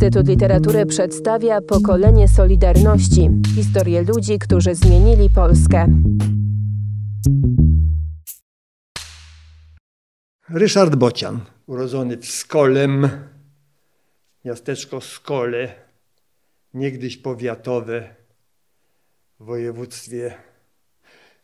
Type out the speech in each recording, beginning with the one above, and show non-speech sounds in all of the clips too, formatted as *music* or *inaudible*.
Instytut Literatury przedstawia pokolenie Solidarności historię ludzi, którzy zmienili Polskę. Ryszard Bocian, urodzony w Skolem, miasteczko Skole, niegdyś powiatowe w województwie,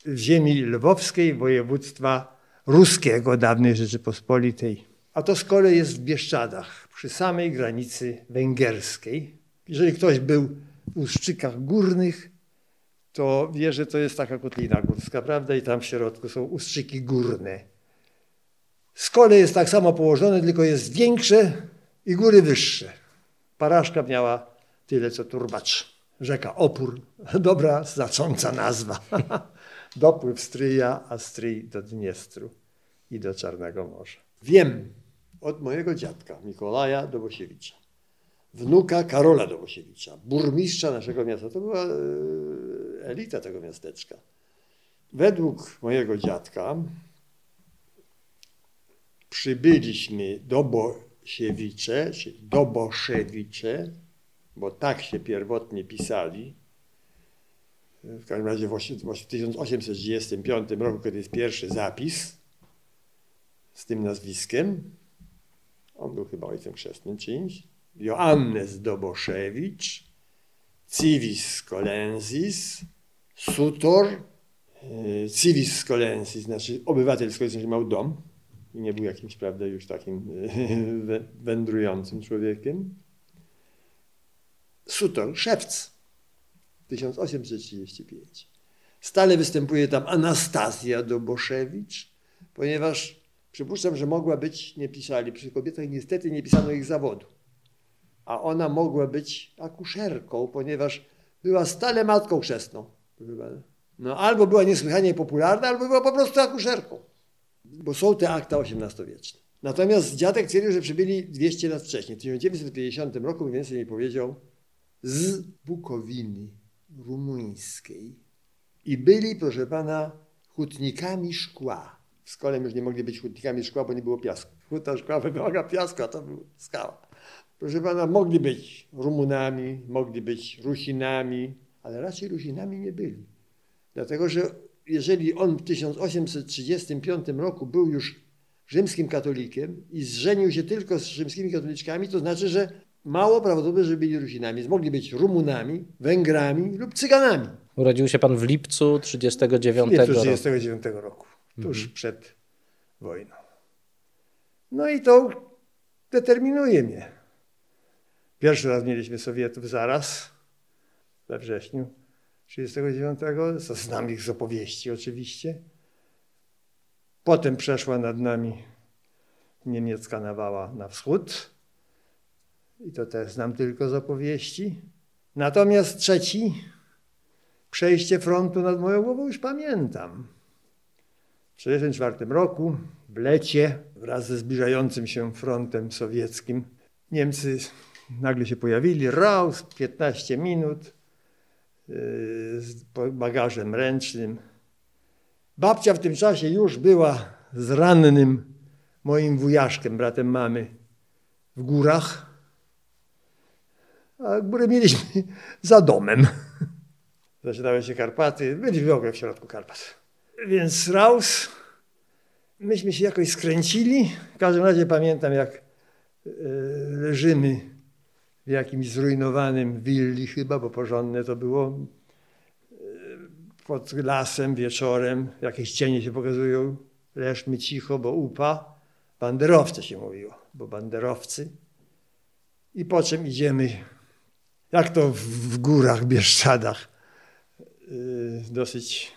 w ziemi lwowskiej, województwa ruskiego dawnej Rzeczypospolitej. A to Skole jest w Bieszczadach, przy samej granicy węgierskiej. Jeżeli ktoś był w Uszczykach Górnych, to wie, że to jest taka kotlina górska, prawda? I tam w środku są Ustrzyki Górne. Skole jest tak samo położone, tylko jest większe i góry wyższe. Paraszka miała tyle, co turbacz. Rzeka Opór, *laughs* dobra, znacząca nazwa. *laughs* Dopływ stryja, a stryj do Dniestru i do Czarnego Morza. Wiem od mojego dziadka Mikołaja Dobosiewicza, wnuka Karola Dobosiewicza, burmistrza naszego miasta. To była e, elita tego miasteczka. Według mojego dziadka przybyliśmy do Bosiewicze, czy do Boszewicze, bo tak się pierwotnie pisali. W każdym razie w 1835 roku, kiedy jest pierwszy zapis z tym nazwiskiem, on był chyba ojcem chrzestnym czymś, Joannes Doboszewicz, Civis Scolensis, Sutor, e, Civis Scolensis, znaczy obywatel Scolensis miał dom i nie był jakimś, prawda, już takim e, wędrującym człowiekiem. Sutor, szewc, 1835. Stale występuje tam Anastazja Doboszewicz, ponieważ przypuszczam, że mogła być, nie pisali, przy kobietach niestety nie pisano ich zawodu. A ona mogła być akuszerką, ponieważ była stale matką chrzestną. No, albo była niesłychanie popularna, albo była po prostu akuszerką. Bo są te akta XVIII-wieczne. Natomiast dziadek twierdził, że przybyli 200 lat wcześniej. W 1950 roku mniej więcej mi powiedział, z Bukowiny rumuńskiej i byli, proszę pana, hutnikami szkła. W szkole już nie mogli być hutnikami szkła, bo nie było piasku. *laughs* Huta szkła wymaga piasku, a to był skała. Proszę pana, mogli być Rumunami, mogli być Rusinami, ale raczej Rusinami nie byli. Dlatego, że jeżeli on w 1835 roku był już rzymskim katolikiem i zżenił się tylko z rzymskimi katoliczkami, to znaczy, że mało prawdopodobne, że byli Rusinami. Mogli być Rumunami, Węgrami lub Cyganami. Urodził się pan w lipcu 1939 roku. 1939 roku, tuż mhm. przed wojną. No i to determinuje mnie. Pierwszy raz mieliśmy Sowietów zaraz, we wrześniu 1939, znam ich z opowieści oczywiście. Potem przeszła nad nami niemiecka nawała na wschód i to też znam tylko z opowieści. Natomiast trzeci, przejście frontu nad moją głową już pamiętam. W 1944 roku w lecie wraz ze zbliżającym się frontem sowieckim Niemcy nagle się pojawili, raus, 15 minut yy, z bagażem ręcznym. Babcia w tym czasie już była z rannym moim wujaszkiem, bratem mamy, w górach a górę mieliśmy *laughs* za domem. *laughs* Zaczynały się Karpaty, byliśmy w ogóle w środku Karpat. Więc raus, myśmy się jakoś skręcili. W każdym razie pamiętam, jak e, leżymy w jakimś zrujnowanym willi chyba, bo porządne to było, e, pod lasem wieczorem, jakieś cienie się pokazują, leżmy cicho, bo upa. Banderowcy się mówiło, bo banderowcy. I po czym idziemy jak to w górach, Bieszczadach, y, dosyć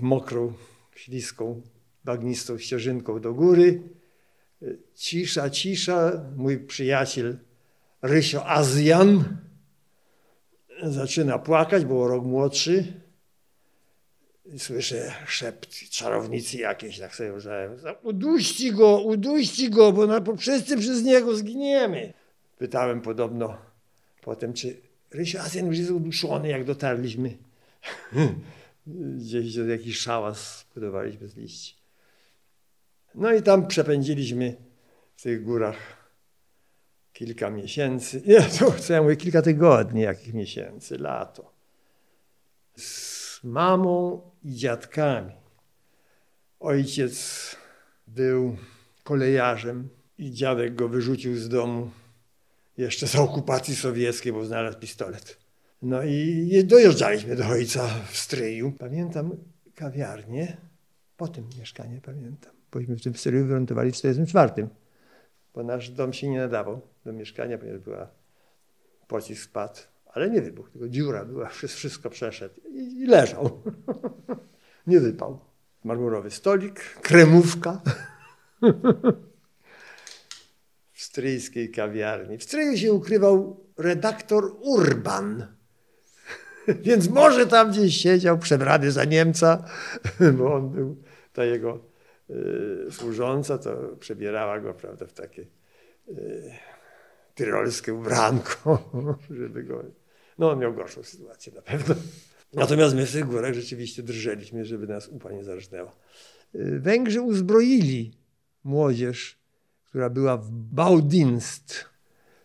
mokrą, śliską, bagnistą ścieżynką do góry. Cisza, cisza. Mój przyjaciel Rysio Azjan zaczyna płakać, bo rok młodszy. Słyszę szept czarownicy jakieś, tak sobie użałem. Uduści go, uduści go, bo na, wszyscy przez niego zginiemy. Pytałem podobno potem, czy Rysio Azjan już jest uduszony, jak dotarliśmy. *laughs* Gdzieś jakiś szałas budowaliśmy z liści. No i tam przepędziliśmy w tych górach kilka miesięcy, nie, *laughs* to co ja mówię, kilka tygodni, jakich miesięcy, lato. Z mamą i dziadkami. Ojciec był kolejarzem i dziadek go wyrzucił z domu jeszcze za okupacji sowieckiej, bo znalazł pistolet. No i dojeżdżaliśmy do ojca w stryju. Pamiętam kawiarnię, potem mieszkanie pamiętam. Bośmy w tym stryju wylądowali w 1944, bo nasz dom się nie nadawał do mieszkania, ponieważ była pocisk spadł, ale nie wybuchł, tylko dziura była, wszystko przeszedł i, i leżał. *laughs* nie wypał. Marmurowy stolik, kremówka. *laughs* w stryjskiej kawiarni. W stryju się ukrywał redaktor Urban. *laughs* Więc może tam gdzieś siedział przebrany za Niemca, *laughs* bo on był, ta jego y, służąca, to przebierała go prawda, w takie y, tyrolskie ubranko, *laughs* żeby go... No on miał gorszą sytuację na pewno. Natomiast my w tych górach rzeczywiście drżeliśmy, żeby nas upa nie zarżnęła. Y, Węgrzy uzbroili młodzież, która była w Baudienst,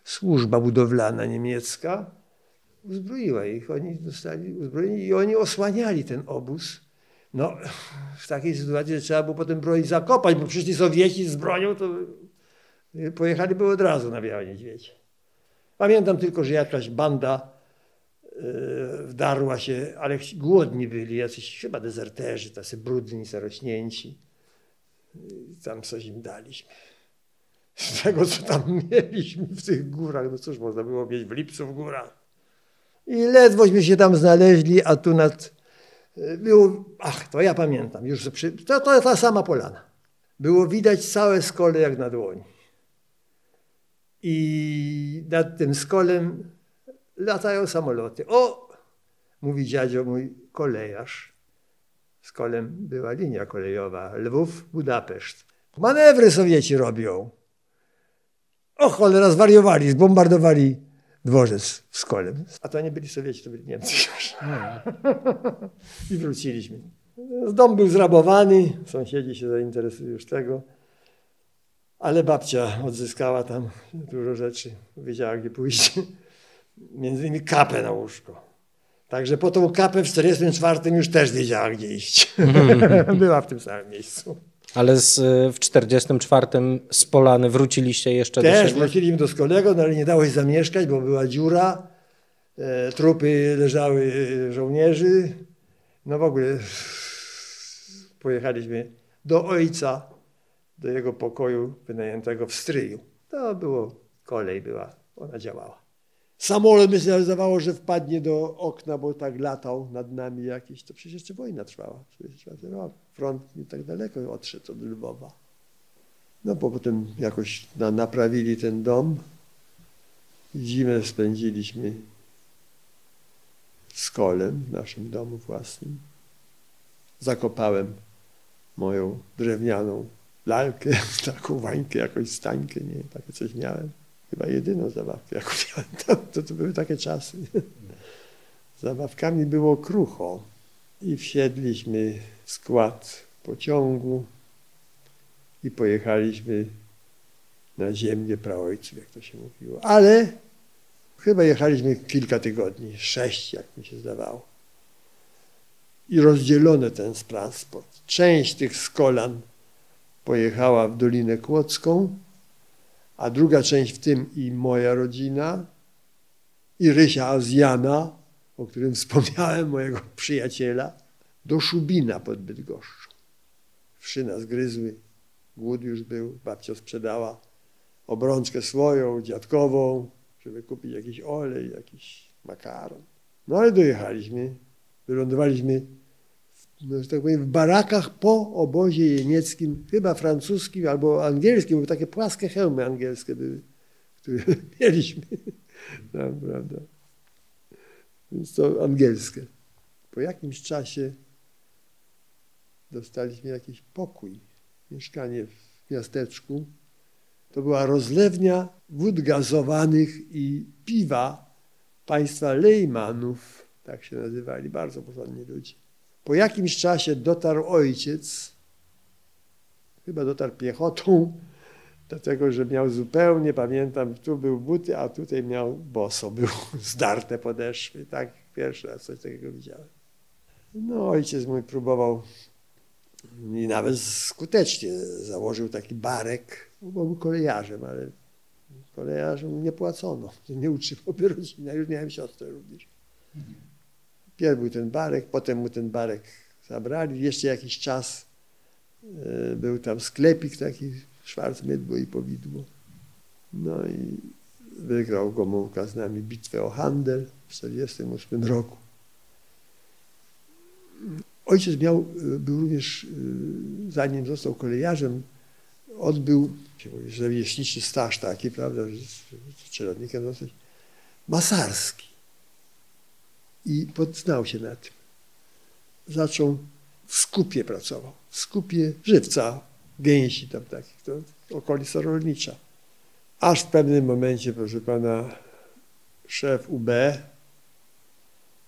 służba budowlana niemiecka, uzbroiła ich. Oni dostali uzbrojeni i oni osłaniali ten obóz. No, w takiej sytuacji że trzeba było potem broń zakopać, bo przyszli Sowieci z bronią, to pojechaliby od razu na Białe Niedźwiedzie. Pamiętam tylko, że jakaś banda yy, wdarła się, ale głodni byli, jacyś chyba dezerterzy, tacy brudni, zarośnięci. Tam coś im daliśmy. Z tego, co tam mieliśmy w tych górach, no cóż można było mieć w Lipcu w górach. I ledwośmy się tam znaleźli, a tu nad... Było, ach, to ja pamiętam, już przy, to, to ta sama polana. Było widać całe skole jak na dłoni. I nad tym skolem latają samoloty. O, mówi dziadzio mój kolejarz. Skolem była linia kolejowa Lwów, Budapeszt. Manewry Sowieci robią. O cholera, zwariowali, zbombardowali dworzec w Skole. A to nie byli Sowieci, to byli Niemcy już. *laughs* I wróciliśmy. Dom był zrabowany, sąsiedzi się zainteresowali już tego, ale babcia odzyskała tam dużo rzeczy, wiedziała gdzie pójść. Między innymi kapę na łóżko. Także po tą kapę w 1944 już też wiedziała gdzie iść. *laughs* Była w tym samym miejscu. Ale z, w 44 z Polany wróciliście jeszcze Też do siebie? wróciliśmy do Skolego, no ale nie dało się zamieszkać, bo była dziura. E, trupy leżały e, żołnierzy. No w ogóle pojechaliśmy do ojca, do jego pokoju wynajętego w Stryju. To było, kolej była, ona działała. Samolot mi się zdawało, że wpadnie do okna, bo tak latał nad nami jakiś. To przecież jeszcze wojna trwała. Front nie tak daleko odszedł od Lwowa. No bo potem jakoś na, naprawili ten dom. Zimę spędziliśmy z kolem w naszym domu własnym. Zakopałem moją drewnianą lalkę, *laughs* taką wańkę, jakąś stańkę, nie takie coś miałem. Chyba jedyną zabawkę, jaką *laughs* miałem to, to były takie czasy. *laughs* Zabawkami było krucho i wsiedliśmy w skład pociągu i pojechaliśmy na ziemię praojców, jak to się mówiło. Ale chyba jechaliśmy kilka tygodni, sześć, jak mi się zdawało. I rozdzielony ten transport. Część tych skolan pojechała w Dolinę Kłodzką, a druga część w tym i moja rodzina, i Rysia Azjana, o którym *laughs* wspomniałem, mojego przyjaciela, do Szubina pod Bydgoszczą. Wszy nas gryzły, głód już był, babcia sprzedała obrączkę swoją, dziadkową, żeby kupić jakiś olej, jakiś makaron. No ale dojechaliśmy, wylądowaliśmy no, że tak powiem, w barakach po obozie jenieckim, chyba francuskim albo angielskim, bo takie płaskie hełmy angielskie były, które *laughs* mieliśmy. No, prawda? Więc to angielskie. Po jakimś czasie dostaliśmy jakiś pokój, mieszkanie w miasteczku. To była rozlewnia wód gazowanych i piwa państwa Lejmanów, tak się nazywali, bardzo porządni ludzie. Po jakimś czasie dotarł ojciec, chyba dotarł piechotą, Dlatego, że miał zupełnie, pamiętam, tu był buty, a tutaj miał boso, był *laughs* zdarte podeszwy. Tak, pierwszy raz coś takiego widziałem. No, ojciec mój próbował i nawet skutecznie założył taki barek, bo był kolejarzem, ale kolejarzom nie płacono, nie utrzymałby rodziny. Ja już miałem siostrę również. Pierw był ten barek, potem mu ten barek zabrali. Jeszcze jakiś czas e, był tam sklepik taki, Schwarzmydło i Powidło. No i wygrał Gomułka z nami bitwę o handel w 1948 roku. Ojciec miał, e, był również, e, zanim został kolejarzem, odbył rzemieślniczy staż taki, prawda, z czeladnikiem dosyć, masarski. I podznał się na tym. Zaczął w skupie pracował, w skupie żywca, gęsi tam takich, to okolica rolnicza. Aż w pewnym momencie, proszę pana, szef UB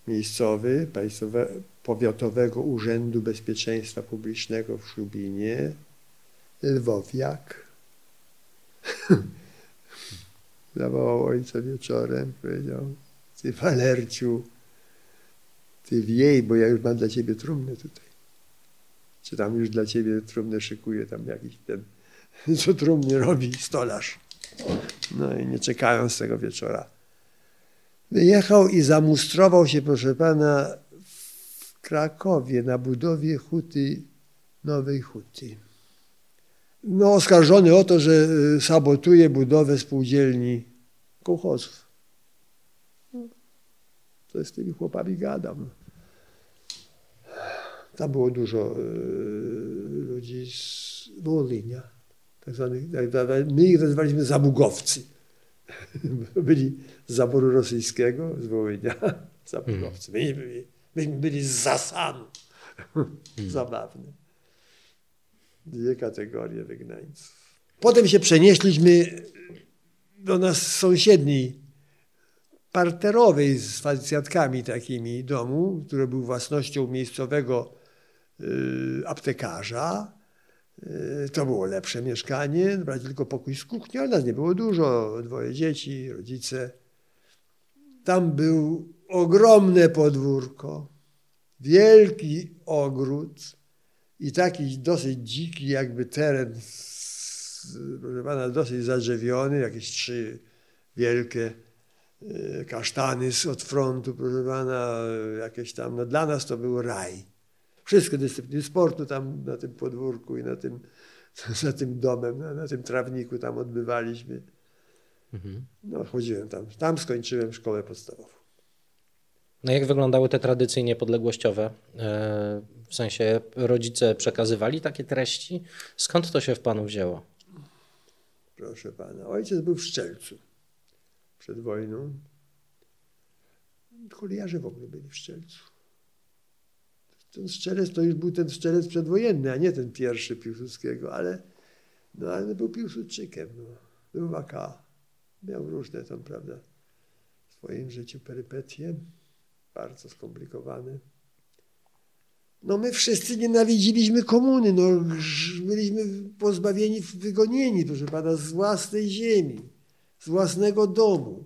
miejscowy, państwowe, powiatowego Urzędu Bezpieczeństwa Publicznego w Szubinie, Lwowiak, *laughs* zawołał ojca wieczorem, powiedział, ty Walerciu, ty wiej, bo ja już mam dla ciebie trumnę tutaj. Czy tam już dla ciebie trumnę szykuje, tam jakiś ten, *laughs* co trumny robi, stolarz. No i nie czekając tego wieczora. Wyjechał i zamustrował się, proszę pana, w Krakowie na budowie huty, nowej huty. No, oskarżony o to, że y, sabotuje budowę spółdzielni kołchozów. To z tymi chłopami gadam. Tam było dużo y, ludzi z Wołynia. Tak zwanych, my ich nazywaliśmy zabugowcy. *laughs* byli z zaboru rosyjskiego, z Wołynia. *laughs* Zabugowcy. My, byli, myśmy byli z Zasanu. *laughs* Zabawne. Dwie kategorie wygnańców. Potem się przenieśliśmy do nas sąsiedniej, parterowej z facjatkami takimi domu, który był własnością miejscowego aptekarza. Y, to było lepsze mieszkanie, brać tylko pokój z kuchnią, ale nas nie było dużo, dwoje dzieci, rodzice. Tam był ogromne podwórko, wielki ogród, i taki dosyć dziki jakby teren, proszę pana, dosyć zadrzewiony, jakieś trzy wielkie e, kasztany od frontu, proszę pana, jakieś tam, no dla nas to był raj. Wszystkie dyscypliny sportu tam na tym podwórku i na tym, *laughs* za tym domem, na, na tym trawniku tam odbywaliśmy. Mhm. No chodziłem tam, tam skończyłem szkołę podstawową. No jak wyglądały te tradycje niepodległościowe? E, w sensie rodzice przekazywali takie treści? Skąd to się w panu wzięło? Proszę pana, ojciec był w Szczelcu przed wojną. Kolejarze w ogóle byli w Szczelcu. Ten Szczelec to już był ten Szczelec przedwojenny, a nie ten pierwszy Piłsudskiego, ale, no, ale był Piłsudczykiem. No. Był AK. Miał różne tam, prawda, w swoim życiu perypetie bardzo skomplikowany. No my wszyscy nienawidziliśmy komuny, no, byliśmy pozbawieni, wygonieni, proszę pana, z własnej ziemi, z własnego domu.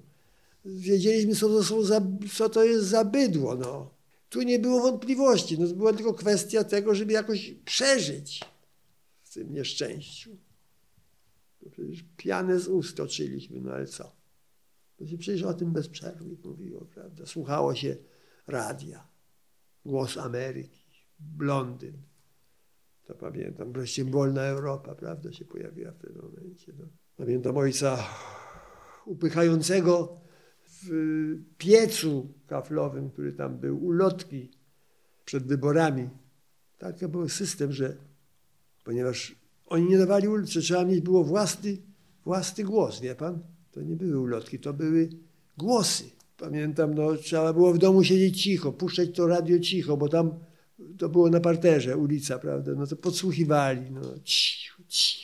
Wiedzieliśmy, co to, są za, co to jest za bydło. No. Tu nie było wątpliwości, no, była tylko kwestia tego, żeby jakoś przeżyć w tym nieszczęściu. To przecież pianę z ust toczyliśmy, no ale co? To się przecież o tym bez przerwy mówiło, prawda? Słuchało się radia. Głos Ameryki, Londyn. To pamiętam. Wreszcie wolna Europa, prawda, się pojawiła w tym momencie. No. Pamiętam ojca upychającego w piecu kaflowym, który tam był, ulotki przed wyborami. Taki był system, że ponieważ oni nie dawali ulicy, trzeba mieć było własny, własny głos, wie pan? To nie były ulotki, to były głosy. Pamiętam, no, trzeba było w domu siedzieć cicho, puszczać to radio cicho, bo tam to było na parterze, ulica, prawda? No to podsłuchiwali, no cicho, cicho.